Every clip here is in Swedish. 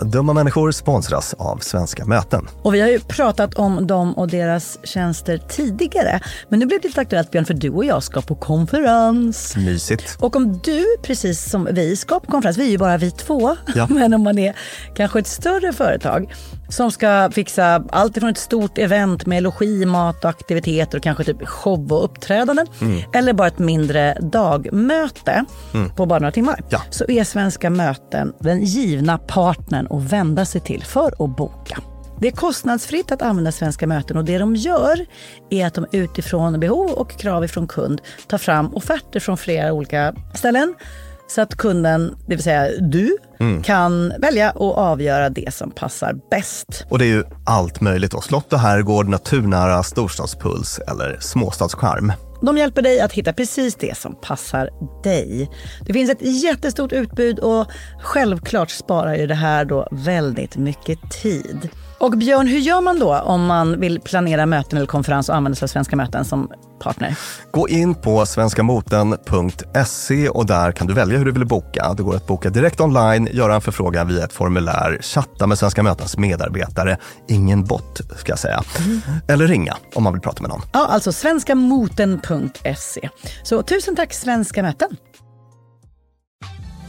Dumma människor sponsras av Svenska möten. Och vi har ju pratat om dem och deras tjänster tidigare. Men nu blev det lite aktuellt Björn, för du och jag ska på konferens. Mysigt. Och om du, precis som vi, ska på konferens, vi är ju bara vi två, Ja. men om man är kanske ett större företag som ska fixa allt ifrån ett stort event med logi, mat och aktiviteter och kanske typ show och uppträdanden. Eller bara ett mindre dagmöte på bara några timmar. Ja. Så är Svenska möten den givna partnern att vända sig till för att boka. Det är kostnadsfritt att använda Svenska möten och det de gör är att de utifrån behov och krav ifrån kund tar fram offerter från flera olika ställen så att kunden, det vill säga du, kan välja och avgöra det som passar bäst. Och det är ju allt möjligt då. Slott och herrgård, naturnära storstadspuls eller småstadscharm. De hjälper dig att hitta precis det som passar dig. Det finns ett jättestort utbud och självklart sparar ju det här då väldigt mycket tid. Och Björn, hur gör man då om man vill planera möten eller konferens och använda sig av Svenska möten som partner? Gå in på svenskamoten.se och där kan du välja hur du vill boka. Det går att boka direkt online, göra en förfrågan via ett formulär, chatta med Svenska mötens medarbetare, ingen bot ska jag säga. Eller ringa om man vill prata med någon. Ja, alltså svenskamoten.se. Så tusen tack Svenska möten.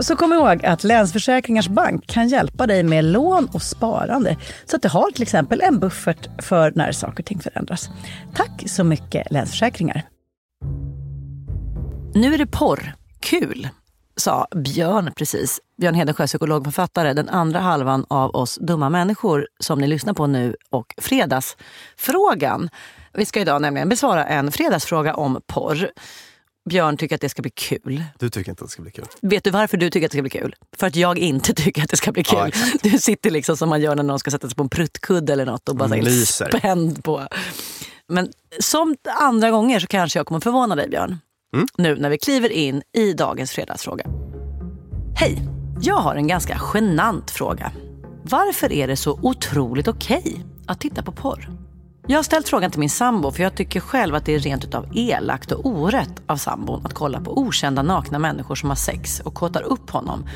Så kom ihåg att Länsförsäkringars Bank kan hjälpa dig med lån och sparande. Så att du har till exempel en buffert för när saker och ting förändras. Tack så mycket Länsförsäkringar. Nu är det porr. Kul, sa Björn precis. Björn Hedensjö, psykologförfattare, den andra halvan av oss dumma människor som ni lyssnar på nu och Fredagsfrågan. Vi ska idag nämligen besvara en fredagsfråga om porr. Björn tycker att det ska bli kul. Du tycker inte att det ska bli kul? Vet du varför du tycker att det ska bli kul? För att jag inte tycker att det ska bli kul. Ja, du sitter liksom som man gör när någon ska sätta sig på en pruttkudde eller något och bara Lyser. spänd på. Men som andra gånger så kanske jag kommer förvåna dig Björn. Nu när vi kliver in i dagens fredagsfråga. Hej! Jag har en ganska genant fråga. Varför är det så otroligt okej att titta på porr? Jag har ställt frågan till min sambo för jag tycker själv att det är rent utav elakt och orätt av sambon att kolla på okända nakna människor som har sex och kåtar upp honom.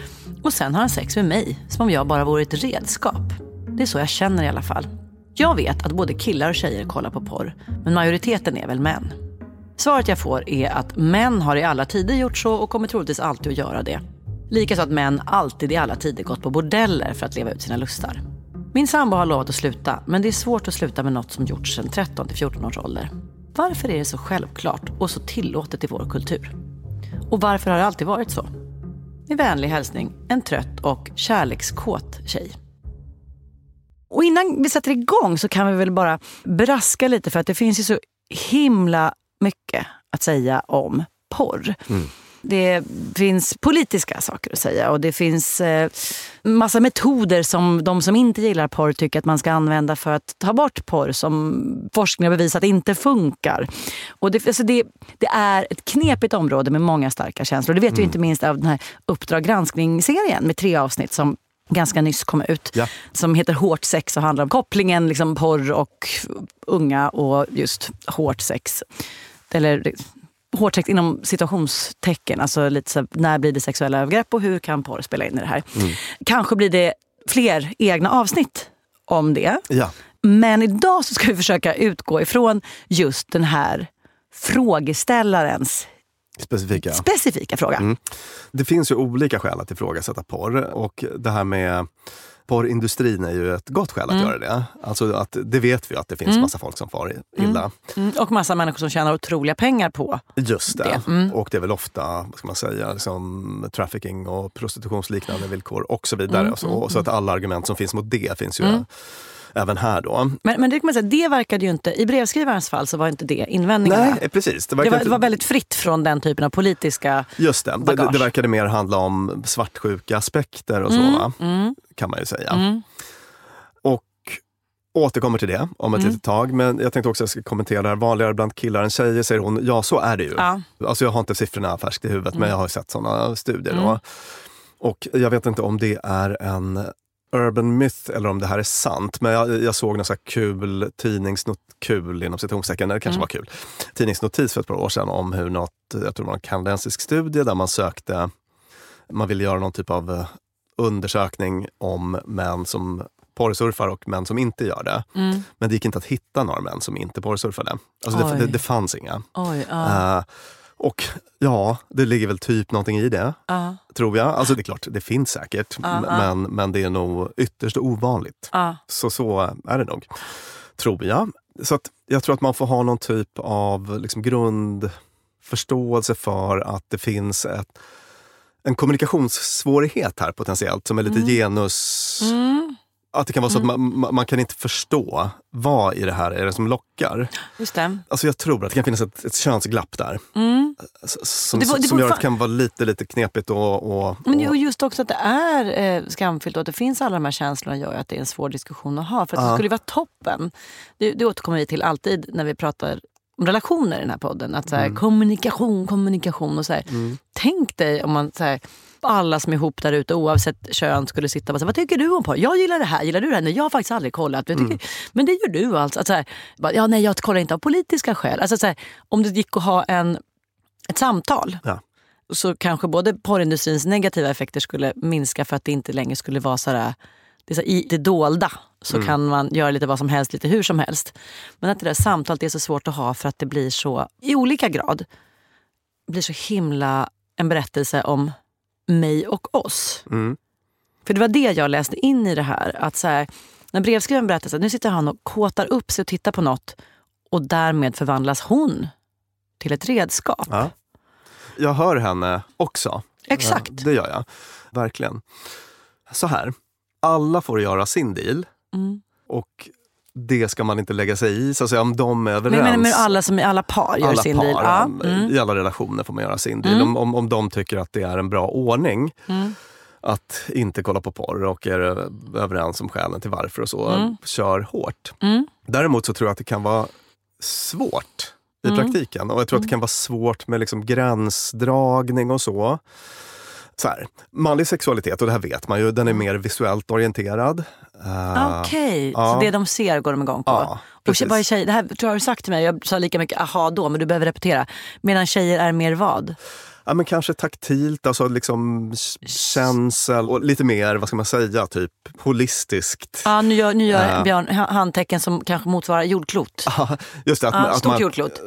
Och sen har han sex med mig som om jag bara vore ett redskap. Det är så jag känner i alla fall. Jag vet att både killar och tjejer kollar på porr, men majoriteten är väl män. Svaret jag får är att män har i alla tider gjort så och kommer troligtvis alltid att göra det. Likaså att män alltid i alla tider gått på bordeller för att leva ut sina lustar. Min sambo har lovat att sluta, men det är svårt att sluta med något som gjorts sedan 13 till 14 års ålder. Varför är det så självklart och så tillåtet i vår kultur? Och varför har det alltid varit så? Med vänlig hälsning, en trött och kärlekskåt tjej. Och innan vi sätter igång så kan vi väl bara braska lite för att det finns ju så himla mycket att säga om porr. Mm. Det finns politiska saker att säga och det finns eh, massa metoder som de som inte gillar porr tycker att man ska använda för att ta bort porr som forskning har bevisat inte funkar. Och det, alltså det, det är ett knepigt område med många starka känslor. Det vet mm. vi inte minst av den här Uppdrag granskning-serien med tre avsnitt som ganska nyss kom ut. Ja. Som heter Hårt sex och handlar om kopplingen liksom porr och unga och just hårt sex. Eller hårt sex inom situationstecken. Alltså lite så, när blir det sexuella övergrepp och hur kan porr spela in i det här? Mm. Kanske blir det fler egna avsnitt om det. Ja. Men idag så ska vi försöka utgå ifrån just den här frågeställarens Specifika. Specifika fråga. Mm. Det finns ju olika skäl att ifrågasätta porr och det här med porrindustrin är ju ett gott skäl att mm. göra det. Alltså att det vet vi att det finns mm. massa folk som far illa. Mm. mm. Och massa människor som tjänar otroliga pengar på Just det. det. Mm. Och det är väl ofta vad ska man säga, liksom, trafficking och prostitutionsliknande villkor och så vidare. Och så, och så att alla argument som finns mot det finns ju även här då. Men, men det, kan man säga, det verkade ju inte, i brevskrivarens fall så var inte det invändningarna. Nej, precis. Det, det, var, det var väldigt fritt från den typen av politiska Just det, bagage. det, verkade mer handla om svartsjuka aspekter och så, mm, mm. kan man ju säga. Mm. Och återkommer till det om ett mm. litet tag. Men jag tänkte också att jag ska kommentera det här. Vanligare bland killar än tjejer, säger hon. Ja, så är det ju. Ja. Alltså, jag har inte siffrorna färskt i huvudet, men mm. jag har sett sådana studier. Mm. Och jag vet inte om det är en urban myth eller om det här är sant. Men jag, jag såg någon så kul tidningsnot, kul inom citationstecken, det kanske mm. var kul, tidningsnotis för ett par år sedan om hur något, jag tror det var en kanadensisk studie där man sökte, man ville göra någon typ av eh, undersökning om män som porrsurfar och män som inte gör det. Mm. Men det gick inte att hitta några män som inte porrsurfade. Alltså det, det, det, fanns inga. Oj, uh. Uh, och ja, det ligger väl typ någonting i det, uh. tror jag. Alltså det är klart, det finns säkert, uh, men, men det är nog ytterst ovanligt. Så så är det nog, tror jag. Så att jag tror att man får ha någon typ av liksom grundförståelse för att det finns ett, en kommunikationssvårighet här potentiellt som är lite mm. genus... Mm att det kan vara så mm. att man, man, kan inte förstå vad i det här är det som lockar. Just det. Alltså jag tror att det kan finnas ett, ett könsglapp där. Mm. Som, det det som gör att det kan vara lite, lite knepigt och, och, och... Men just också att det är eh, skamfyllt och att det finns alla de här känslorna gör att det är en svår diskussion att ha. För att ja. det skulle vara toppen. Det, det återkommer vi till alltid när vi pratar om relationer i den här podden. Att så här, mm. Kommunikation, kommunikation. och så mm. Tänk dig om man så här, alla som är ihop där ute oavsett kön skulle sitta och säga vad tycker du om porr? Jag gillar det här, gillar du det här? Nej, jag har faktiskt aldrig kollat. Men, tycker, mm. men det gör du alltså. Att så här, ja, nej, jag kollar inte av politiska skäl. Alltså, så om det gick att ha en, ett samtal ja. så kanske både porrindustrins negativa effekter skulle minska för att det inte längre skulle vara så det är så i det dolda så mm. kan man göra lite vad som helst, lite hur som helst. Men att det där samtalet är så svårt att ha för att det blir så, i olika grad, blir så himla en berättelse om mig och oss. Mm. För det var det jag läste in i det här. Att så här, när brevskrivaren berättade att nu sitter han och kåtar upp sig och tittar på något och därmed förvandlas hon till ett redskap. Ja. Jag hör henne också. Exakt. Ja, det gör jag. Verkligen. Så här, alla får göra sin deal. Mm. Och det ska man inte lägga sig i. Så att säga, om de är överens. Men, men, men alla, som, alla par gör alla sin par, deal? Ja. Mm. I alla relationer får man göra sin deal. Mm. Om, om, de tycker att det är en bra ordning mm. att inte kolla på porr och är överens om skälen till varför och så, mm. kör hårt. Mm. Däremot så tror jag att det kan vara svårt i praktiken. Och jag tror att det kan vara svårt med liksom gränsdragning och så. Så här, manlig sexualitet, och det här vet man ju, den är mer visuellt orienterad. Eh, Okej, ja. så det de ser går de igång på. Ja, och är tjej, det här tror jag har du sagt till mig, jag sa lika mycket aha då, men du behöver repetera. Medan tjejer är mer vad? Ja, men kanske taktilt, alltså liksom känsel och lite mer, vad ska man säga, typ holistiskt. Ja, nu gör, nu gör Ja. Björn ha- handtecken som kanske motsvarar jordklot. Just det, att, Ja, att stort man, jordklot.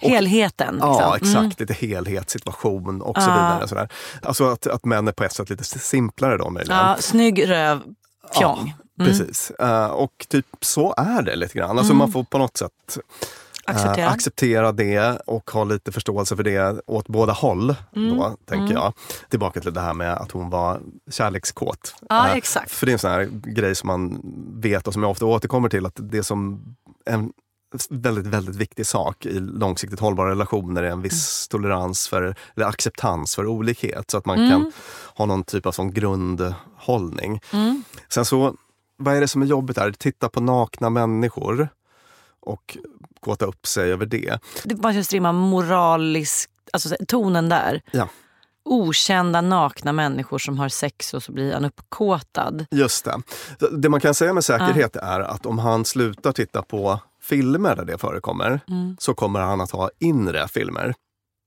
Helheten. Ja, liksom. Mm. exakt. Lite helhetssituation och så vidare. Sådär. Alltså att, att män är på ett sätt lite simplare då möjligen. Ja, snygg röv, fjong. Ja, Precis. Eh, och typ så är det lite grann. Alltså man får på något sätt eh, Acceptera. acceptera det och ha lite förståelse för det åt båda håll. Mm. Då, tänker jag. Tillbaka till det här med att hon var kärlekskåt. Ja, Eh, exakt. För det är en sån här grej som man vet och som jag ofta återkommer till. Att det som en väldigt, väldigt viktig sak i långsiktigt hållbara relationer är en viss tolerans för, eller acceptans för olikhet. Så att man kan ha någon typ av sån grundhållning. Sen så, vad är det som är jobbigt här? Titta på nakna människor och kåta upp sig över det. Det bara känns rimma moraliskt, alltså så- tonen där. Ja. Okända nakna människor som har sex och så blir han uppkåtad. Just det. Det man kan säga med säkerhet är att om han slutar titta på filmer där det förekommer så kommer han att ha inre filmer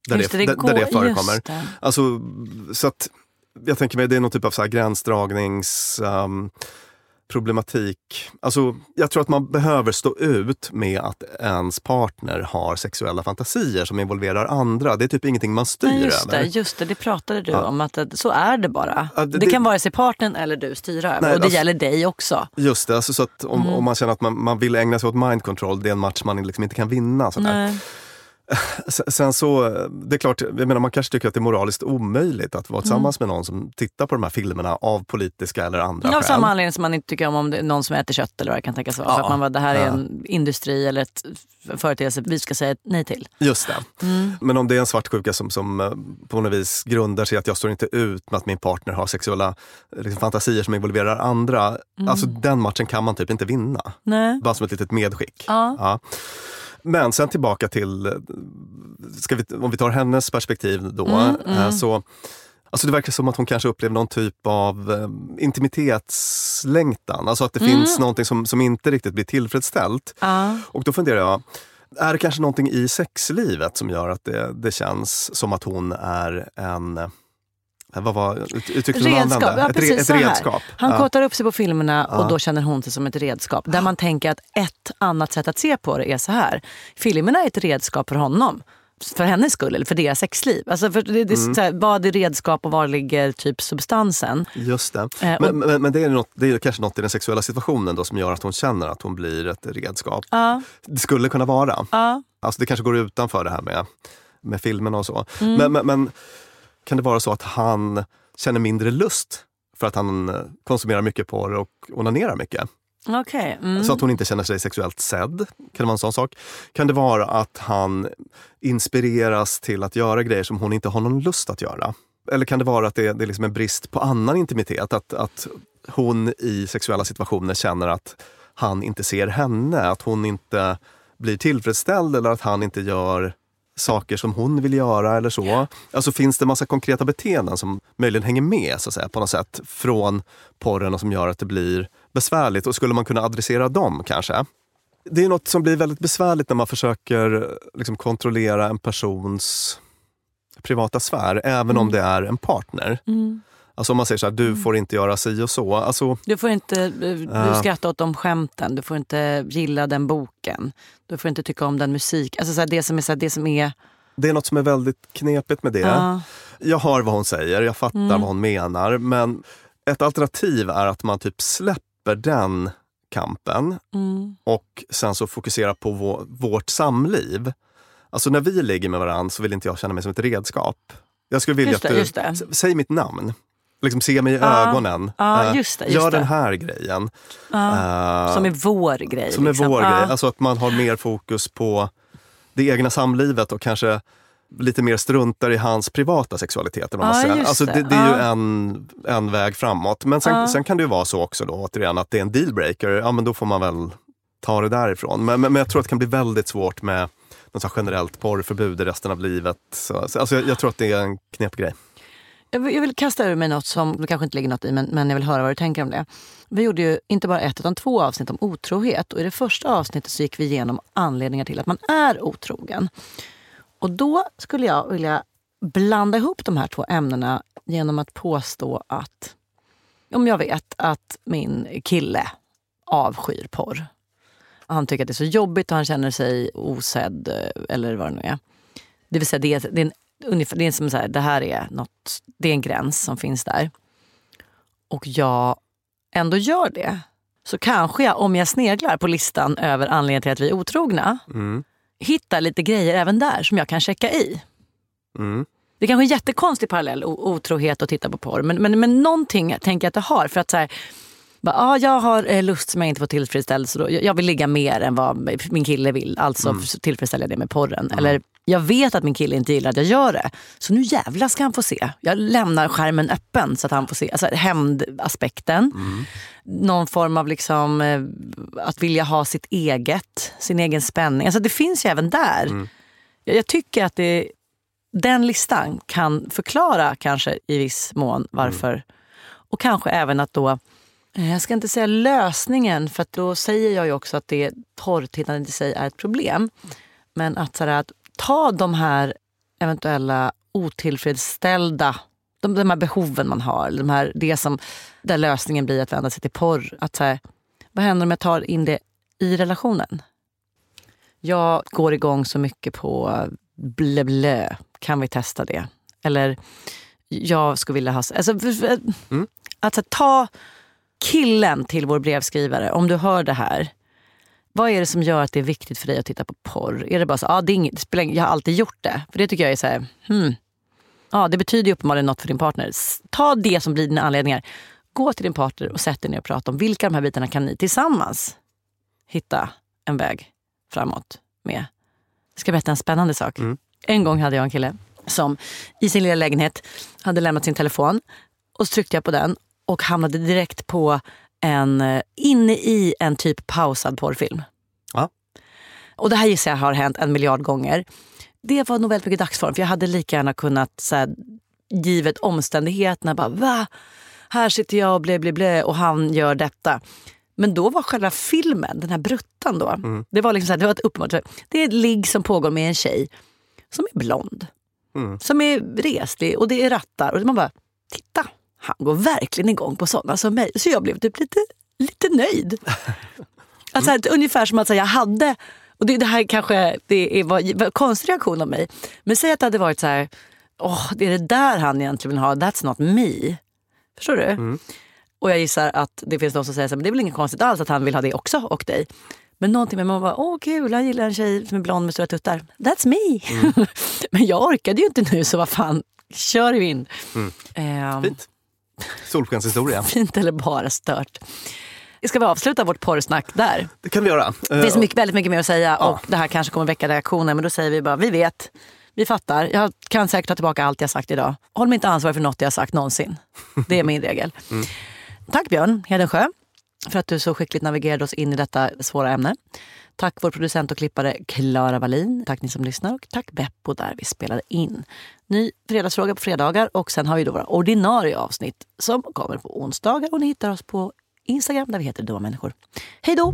där, Mm. Just det, det, där, där det går- förekommer. det. Alltså, så att, jag tänker mig det är någon typ av så här gränsdragnings... ehm, problematik. Alltså, jag tror att man behöver stå ut med att ens partner har sexuella fantasier som involverar andra. Det är typ ingenting man styr Nej, just över. det, just det, det pratade du om. Att det, så är det bara. Ja, det, det- kan vare sig partnern eller du styra över. Nej, och det alltså- gäller dig också. Just det, alltså så att om, Mm. om man känner att man, man vill ägna sig åt mind control, det är en match man liksom inte kan vinna. Sådär. Nej. Sen, så, det är klart, jag menar, man kanske tycker att det är moraliskt omöjligt att vara tillsammans med någon som tittar på de här filmerna av politiska eller andra Av skäl. samma anledning som man inte tycker om om det är någon som äter kött eller vad det kan tänkas vara. För att man bara, det här är en industri eller ett företeelse vi ska säga nej till. Just det. Mm. Men om det är en svartsjuka som, som eh, på något vis grundar sig i att jag står inte ut med att min partner har sexuella liksom, fantasier som involverar andra. Mm. Alltså den matchen kan man typ inte vinna. Nej. Bara som ett litet medskick. Ja. Men sen tillbaka till, vi, om vi tar hennes perspektiv då. Mm, eh, så Alltså det verkar som att hon kanske upplever någon typ av eh, intimitetslängtan. Alltså att det finns någonting som, som inte riktigt blir tillfredsställt. Ja. Och då funderar jag, är det kanske någonting i sexlivet som gör att det, det känns som att hon är en vad var ut- uttrycket hon använde? ja, ett, re, ett redskap. Han Ja. kåtar upp sig på filmerna och Ja. då känner hon sig som ett redskap. Där man tänker att ett annat sätt att se på det är så här. Filmerna är ett redskap för honom. För hennes skull, eller för deras sexliv. Alltså för det, det, Mm. så här, vad är redskap och var ligger typ substansen? Just det. Eh, och- Men, men, men det, är något, det är kanske något i den sexuella situationen då som gör att hon känner att hon blir ett redskap. Ja, Det skulle kunna vara. ja. Alltså det kanske går utanför det här med, med filmerna och så. Mm. Men, men, men kan det vara så att han känner mindre lust för att han eh, konsumerar mycket porr och onanerar mycket? Okej. Mm. Så att hon inte känner sig sexuellt sedd. Kan det vara en sån sak? Kan det vara att han inspireras till att göra grejer som hon inte har någon lust att göra? Eller kan det vara att det, det är liksom en brist på annan intimitet? Att, att hon i sexuella situationer känner att han inte ser henne, att hon inte blir tillfredsställd eller att han inte gör saker som hon vill göra eller så. Alltså finns det massa konkreta beteenden som möjligen hänger med så att säga, på något sätt från porren och som gör att det blir besvärligt. Och skulle man kunna adressera dem kanske? Det är något som blir väldigt besvärligt när man försöker liksom, kontrollera en persons privata sfär, även om det är en partner. Alltså om man säger så här, du får inte göra si och så. Alltså, Du får inte eh, du Ja. skratta åt de skämten, du får inte gilla den boken. Du får inte tycka om den musik. Alltså så här, det som är... Så här, det som är det är något som är väldigt knepigt med det. ja. Jag hör vad hon säger, jag fattar Mm. vad hon menar. Men ett alternativ är att man typ släpper den kampen Mm. och sen så fokuserar på vå- vårt samliv. Alltså när vi ligger med varandra så vill inte jag känna mig som ett redskap. Jag skulle vilja det, att du, säg mitt namn. Liksom se mig i Ja, ögonen. ja, Eh, just det, just Gör det. den här grejen. Ja. Eh, Som är vår grej. som är liksom. vår Ja. grej. Alltså att man har mer fokus på det egna samlivet och kanske lite mer struntar i hans privata sexualitet. man just Alltså det. det, det är ju en, en väg framåt. Men sen, sen kan det ju vara så också då, återigen, att det är en dealbreaker. Ja, men då får man väl ta det därifrån. Men, men, men jag tror att det kan bli väldigt svårt med något generellt porrförbud i resten av livet. Så, så, alltså jag, jag tror att det är en knepgrej. Jag vill, jag vill kasta ur mig något som det kanske inte ligger något i, men, men jag vill höra vad du tänker om det. Vi gjorde ju inte bara ett utan två avsnitt om otrohet. Och I det första avsnittet så gick vi igenom anledningar till att man är otrogen. Och då skulle jag vilja blanda ihop de här två ämnena genom att påstå att om jag vet att min kille avskyr porr. Han tycker att det är så jobbigt och han känner sig osedd eh, eller vad det nu är. Det vill säga det är, det är en ungefär, det är som så här, det här är något, det är en gräns som finns där. Och jag ändå gör det. Så kanske jag, om jag sneglar på listan över anledningar till att vi är otrogna, mm. hittar lite grejer även där som jag kan checka i. Mm. Det är kanske är en jättekonstig parallell, otrohet och titta på porr. Men, men, men någonting tänker jag att det har. För att så här, bara, ah, jag har eh, lust som jag inte får tillfredsställd så då, jag, jag vill ligga mer än vad min kille vill. Alltså mm. tillfredsställer jag det med porren. Mm. Eller jag vet att min kille inte gillar att jag gör det. Så nu jävlar ska han få se. Jag lämnar skärmen öppen så att han får se. Alltså hämndaspekten. Mm. Någon form av liksom, eh, att vilja ha sitt eget, sin egen spänning. Alltså det finns ju även där. Mm. Jag, jag, tycker att det, den listan kan förklara kanske i viss mån varför. Mm. Och kanske även att då Eh, jag ska inte säga lösningen, för då säger jag ju också att det torrtittandet i sig är ett problem. Men att, så att ta de här eventuella otillfredsställda de, de här behoven man har, de här, det som, där lösningen blir att vända sig till porr. Att, så här, vad händer om jag tar in det i relationen? Jag går igång så mycket på blö, blö. Kan vi testa det? Eller jag skulle vilja ha... Alltså, mm. Att så, ta killen till vår brevskrivare, om du hör det här. Vad är det som gör att det är viktigt för dig att titta på porr? Är det bara så, ah, det, inget, det jag har alltid gjort det. För det tycker jag är så här, hmm. Ja, det betyder ju uppenbarligen något för din partner. Ta det som blir dina anledningar. Gå till din partner och sätt dig ner och prata om vilka av de här bitarna kan ni tillsammans hitta en väg framåt med. Jag ska berätta en spännande sak. Mm. En gång hade jag en kille som i sin lilla lägenhet hade lämnat sin telefon. Och så tryckte jag på den och hamnade direkt på en, eh, inne i en typ pausad porrfilm. Ja. Och det här gissar jag har hänt en miljard gånger. Det var nog väldigt mycket dagsform för jag hade lika gärna kunnat, så här, givet omständigheterna, bara va? Här sitter jag och blä, blä, blä och han gör detta. Men då var själva filmen, den här bruttan då, mm. det var liksom så här, det var ett uppenbart, det är ett ligg som pågår med en tjej som är blond. Mm. Som är reslig och det är rattar och man bara, titta han går verkligen igång på sådana som mig. Så jag blev typ lite, lite nöjd. Alltså, mm. Ungefär som att säga, jag hade, och det, det här kanske det var en konstig reaktion av mig. Men säg att det hade varit så här, åh, det är det där han egentligen vill ha, that's not me. Förstår du? Mm. Och jag gissar att det finns de som säger så här, men det är väl inget konstigt alls att han vill ha det också och dig. Men någonting med man bara, åh kul, han gillar en tjej som är blond med stora tuttar. That's me! Mm. men jag orkade ju inte nu så vad fan, kör ju in. Mm. Um, Fint. Solskenshistoria. Fint eller bara stört. Ska vi avsluta vårt porrsnack där? Det kan vi göra. Det finns mycket, väldigt mycket mer att säga ja. och det här kanske kommer väcka reaktioner men då säger vi bara, vi vet. Vi fattar. Jag kan säkert ta tillbaka allt jag sagt idag. Håll mig inte ansvarig för något jag sagt någonsin. Det är min regel. Mm. Tack Björn Hedensjö för att du så skickligt navigerade oss in i detta svåra ämne. Tack vår producent och klippare Klara Wallin. Tack ni som lyssnar och tack Beppo där vi spelade in. Ny fredagsfråga på fredagar och sen har vi då våra ordinarie avsnitt som kommer på onsdagar och ni hittar oss på Instagram där vi heter Dumma människor. Hej då!